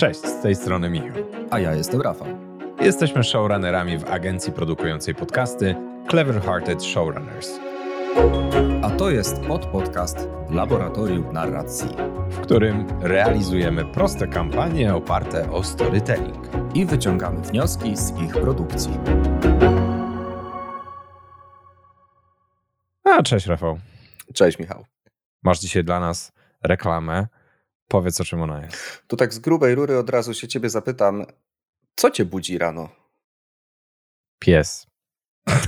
Cześć, z tej strony Michał. A ja jestem Rafał. Jesteśmy showrunnerami w agencji produkującej podcasty Clever Hearted Showrunners. A to jest podpodcast Laboratorium Narracji, w którym realizujemy proste kampanie oparte o storytelling i wyciągamy wnioski z ich produkcji. A, cześć Rafał. Cześć Michał. Masz dzisiaj dla nas reklamę. Powiedz o czym ona jest. To tak z grubej rury od razu się ciebie zapytam, co cię budzi rano? Pies.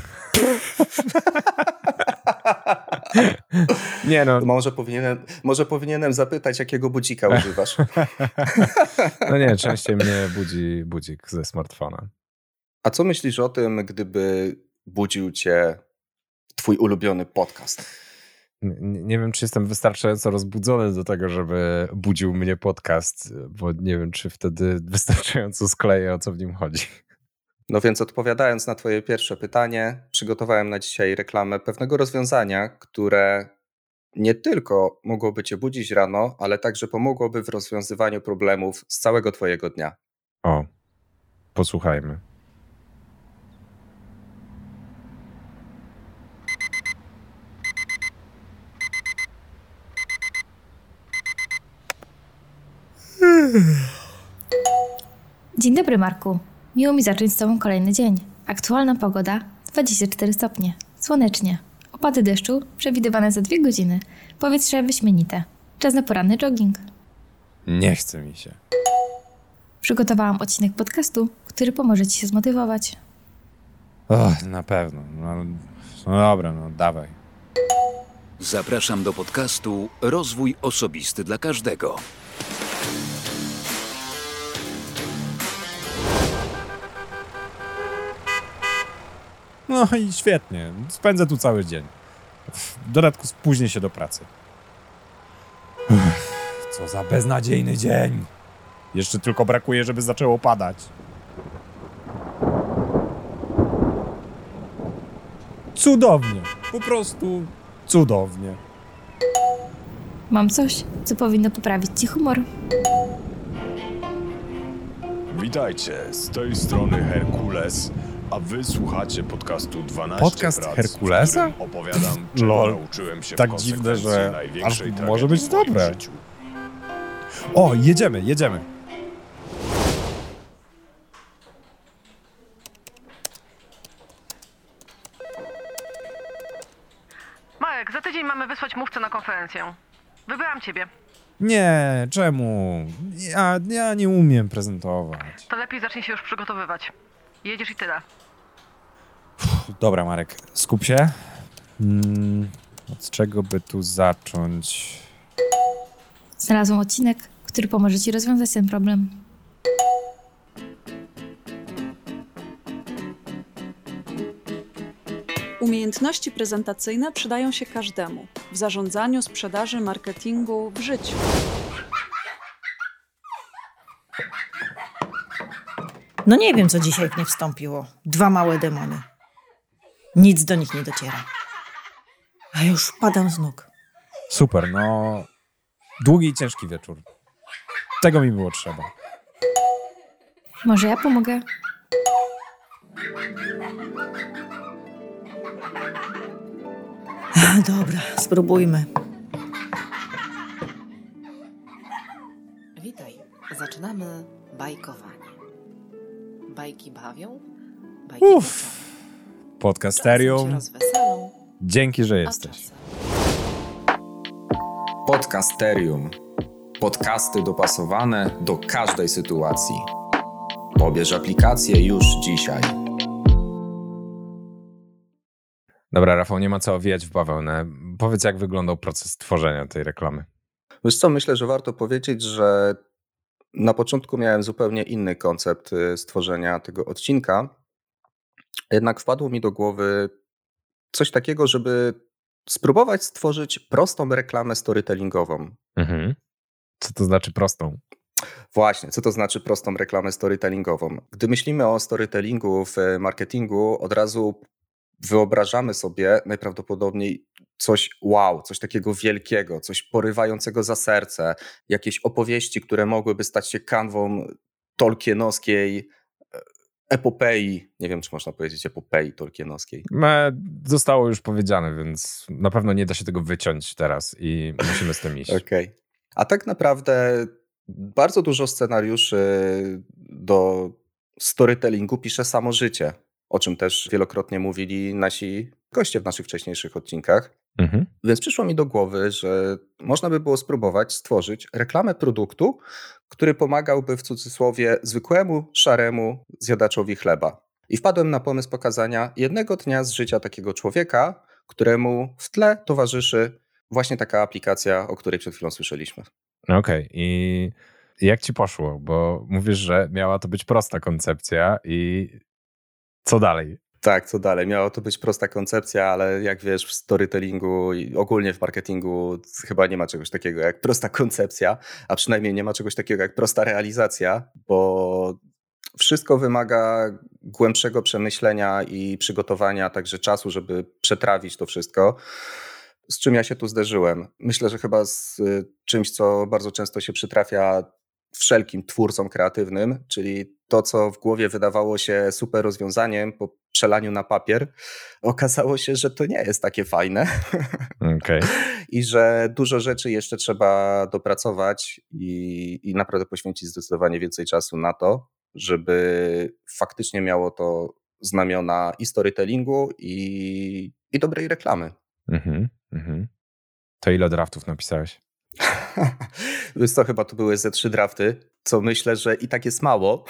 Nie no. Może powinienem, może powinienem zapytać, jakiego budzika używasz. no nie, częściej mnie budzi budzik ze smartfona. A co myślisz o tym, gdyby budził cię twój ulubiony podcast? Nie, wiem, czy jestem wystarczająco rozbudzony do tego, żeby budził mnie podcast, bo nie wiem, czy wtedy wystarczająco skleję, o co w nim chodzi. No więc odpowiadając na Twoje pierwsze pytanie, przygotowałem na dzisiaj reklamę pewnego rozwiązania, które nie tylko mogłoby Cię budzić rano, ale także pomogłoby w rozwiązywaniu problemów z całego Twojego dnia. O, posłuchajmy. Dzień dobry, Marku. Miło mi zacząć z Tobą kolejny dzień. Aktualna pogoda 24 stopnie. Słonecznie. Opady deszczu przewidywane za dwie godziny. Powietrze wyśmienite. Czas na poranny jogging. Nie chce mi się. Przygotowałam odcinek podcastu, który pomoże Ci się zmotywować. Och, na pewno. No, no dobra, no dawaj. Zapraszam do podcastu Rozwój Osobisty dla Każdego. No i świetnie. Spędzę tu cały dzień. W dodatku spóźnię się do pracy. Uff, co za beznadziejny dzień. Jeszcze tylko brakuje, żeby zaczęło padać. Cudownie. Po prostu cudownie. Mam coś, co powinno poprawić ci humor. Witajcie, z tej strony Herkules a wy słuchacie podcastu 12 Podcast prac, Herkulesa? opowiadam, czego Lol. nauczyłem się Tak w dziwne, że aż może być dobre. O, jedziemy, jedziemy. Marek, za tydzień mamy wysłać mówcę na konferencję. Wybrałam ciebie. Nie, czemu? Ja, ja nie umiem prezentować. To lepiej zacznij się już przygotowywać. Jedziesz i tyle. Dobra, Marek, skup się. Hmm, od czego by tu zacząć? Znalazłam odcinek, który pomoże Ci rozwiązać ten problem. Umiejętności prezentacyjne przydają się każdemu w zarządzaniu, sprzedaży, marketingu, w życiu. No nie wiem, co dzisiaj w nie wstąpiło. Dwa małe demony. Nic do nich nie dociera. A już padam z nóg. Super, no. Długi i ciężki wieczór. Tego mi było trzeba. Może ja pomogę? Dobra, spróbujmy. Witaj. Zaczynamy bajkowanie. Bajki bawią, bajki Uff. Podcasterium. Dzięki, że jesteś. Podcasterium. Podcasty dopasowane do każdej sytuacji. Pobierz aplikację już dzisiaj. Dobra, Rafał, nie ma co owijać w bawełnę. Powiedz, jak wyglądał proces tworzenia tej reklamy. Wiesz co, myślę, że warto powiedzieć, że na początku miałem zupełnie inny koncept y, stworzenia tego odcinka. Jednak wpadło mi do głowy coś takiego, żeby spróbować stworzyć prostą reklamę storytellingową. Mhm. Co to znaczy prostą? Właśnie, co to znaczy prostą reklamę storytellingową? Gdy myślimy o storytellingu w marketingu, od razu wyobrażamy sobie najprawdopodobniej coś wow, coś takiego wielkiego, coś porywającego za serce, jakieś opowieści, które mogłyby stać się kanwą tolkienowskiej e, epopei. Nie wiem, czy można powiedzieć epopei tolkienowskiej. Zostało już powiedziane, więc na pewno nie da się tego wyciąć teraz i musimy z tym iść. Okej. Okay. A tak naprawdę bardzo dużo scenariuszy do storytellingu pisze samo życie, o czym też wielokrotnie mówili nasi goście w naszych wcześniejszych odcinkach. Mhm. Więc przyszło mi do głowy, że można by było spróbować stworzyć reklamę produktu, który pomagałby w cudzysłowie zwykłemu, szaremu zjadaczowi chleba. I wpadłem na pomysł pokazania jednego dnia z życia takiego człowieka, któremu w tle towarzyszy właśnie taka aplikacja, o której przed chwilą słyszeliśmy. Okej, okay. i jak ci poszło? Bo mówisz, że miała to być prosta koncepcja i co dalej? Tak, co dalej? Miała to być prosta koncepcja, ale jak wiesz, w storytellingu i ogólnie w marketingu chyba nie ma czegoś takiego jak prosta koncepcja, a przynajmniej nie ma czegoś takiego jak prosta realizacja, bo wszystko wymaga głębszego przemyślenia i przygotowania, także czasu, żeby przetrawić to wszystko. Z czym ja się tu zderzyłem? Myślę, że chyba z y, czymś, co bardzo często się przytrafia wszelkim twórcom kreatywnym, czyli to, co w głowie wydawało się super rozwiązaniem po przelaniu na papier, okazało się, że to nie jest takie fajne. Okay. I że dużo rzeczy jeszcze trzeba dopracować i, i naprawdę poświęcić zdecydowanie więcej czasu na to, żeby faktycznie miało to znamiona i storytellingu, i, i dobrej reklamy. Mhm, mhm. To ile draftów napisałeś? Wiesz co, chyba to były ze trzy drafty, co myślę, że i tak jest mało,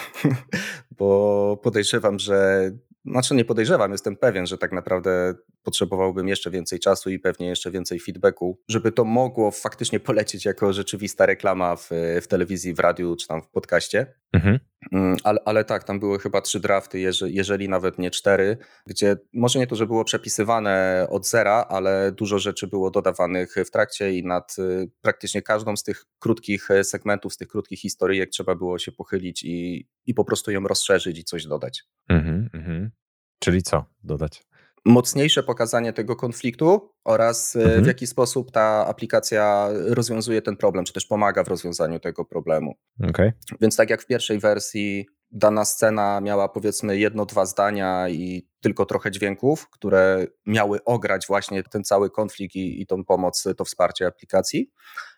bo podejrzewam, że znaczy nie podejrzewam, jestem pewien, że tak naprawdę potrzebowałbym jeszcze więcej czasu i pewnie jeszcze więcej feedbacku, żeby to mogło faktycznie polecieć jako rzeczywista reklama w, w telewizji, w radiu czy tam w podcaście. Mhm. Mm, ale, ale tak, tam były chyba trzy drafty, jeżeli, nawet nie cztery, gdzie może nie to, że było przepisywane od zera, ale dużo rzeczy było dodawanych w trakcie i nad y, praktycznie każdą z tych krótkich e, segmentów, z tych krótkich historii, jak trzeba było się pochylić i, i po prostu ją rozszerzyć i coś dodać. Mhm, mhm. Czyli co dodać? Mocniejsze pokazanie tego konfliktu oraz e, mhm. w jaki sposób ta aplikacja rozwiązuje ten problem, czy też pomaga w rozwiązaniu tego problemu. Okay. Więc tak jak w pierwszej wersji dana scena miała powiedzmy jedno, dwa zdania i tylko trochę dźwięków, które miały ograć właśnie ten cały konflikt i, i tą pomoc, to wsparcie aplikacji.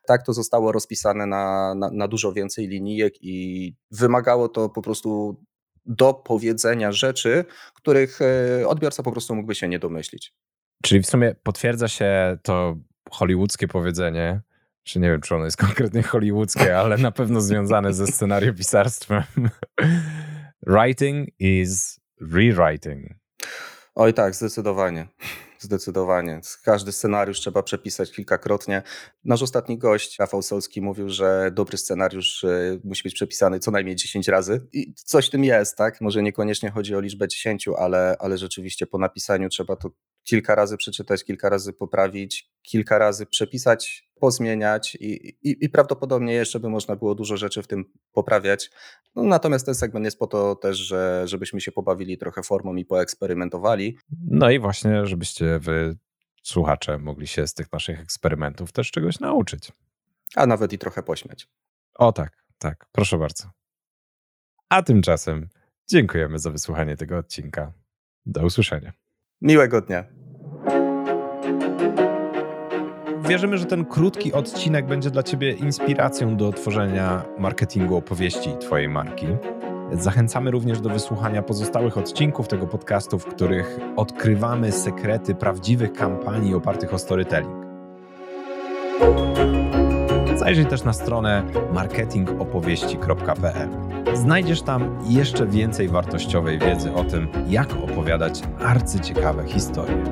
Tak to zostało rozpisane na, na, na dużo więcej linijek i wymagało to po prostu do powiedzenia rzeczy, których e, odbiorca po prostu mógłby się nie domyślić. Czyli w sumie potwierdza się to hollywoodzkie powiedzenie, czy nie wiem, czy ono jest konkretnie hollywoodzkie, ale na pewno związane ze scenariopisarstwem. Writing is rewriting. Oj tak, zdecydowanie. Zdecydowanie. Każdy scenariusz trzeba przepisać kilkakrotnie. Nasz ostatni gość, Rafał Solski, mówił, że dobry scenariusz e, musi być przepisany co najmniej 10 razy. I coś w tym jest, tak? Może niekoniecznie chodzi o liczbę 10, ale, ale rzeczywiście po napisaniu trzeba to kilka razy przeczytać, kilka razy poprawić, kilka razy przepisać, pozmieniać i, i, i prawdopodobnie jeszcze by można było dużo rzeczy w tym poprawiać. No, natomiast ten segment jest po to też, że, żebyśmy się pobawili trochę formą i poeksperymentowali. No i właśnie, żebyście wy, słuchacze, mogli się z tych naszych eksperymentów też czegoś nauczyć. A nawet i trochę pośmiać. O tak, tak, proszę bardzo. A tymczasem dziękujemy za wysłuchanie tego odcinka. Do usłyszenia. Miłego dnia. Wierzymy, że ten krótki odcinek będzie dla Ciebie inspiracją do tworzenia marketingu opowieści Twojej marki. Zachęcamy również do wysłuchania pozostałych odcinków tego podcastu, w których odkrywamy sekrety prawdziwych kampanii opartych o storytelling. Zajrzyj też na stronę marketingopowieści.pl. Znajdziesz tam jeszcze więcej wartościowej wiedzy o tym, jak opowiadać arcyciekawe historie.